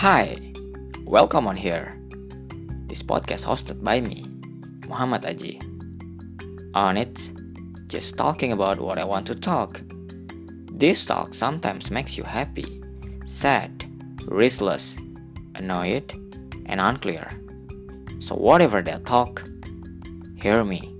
Hi, welcome on here. This podcast hosted by me, Muhammad Aji. On it, just talking about what I want to talk. This talk sometimes makes you happy, sad, restless, annoyed, and unclear. So, whatever they talk, hear me.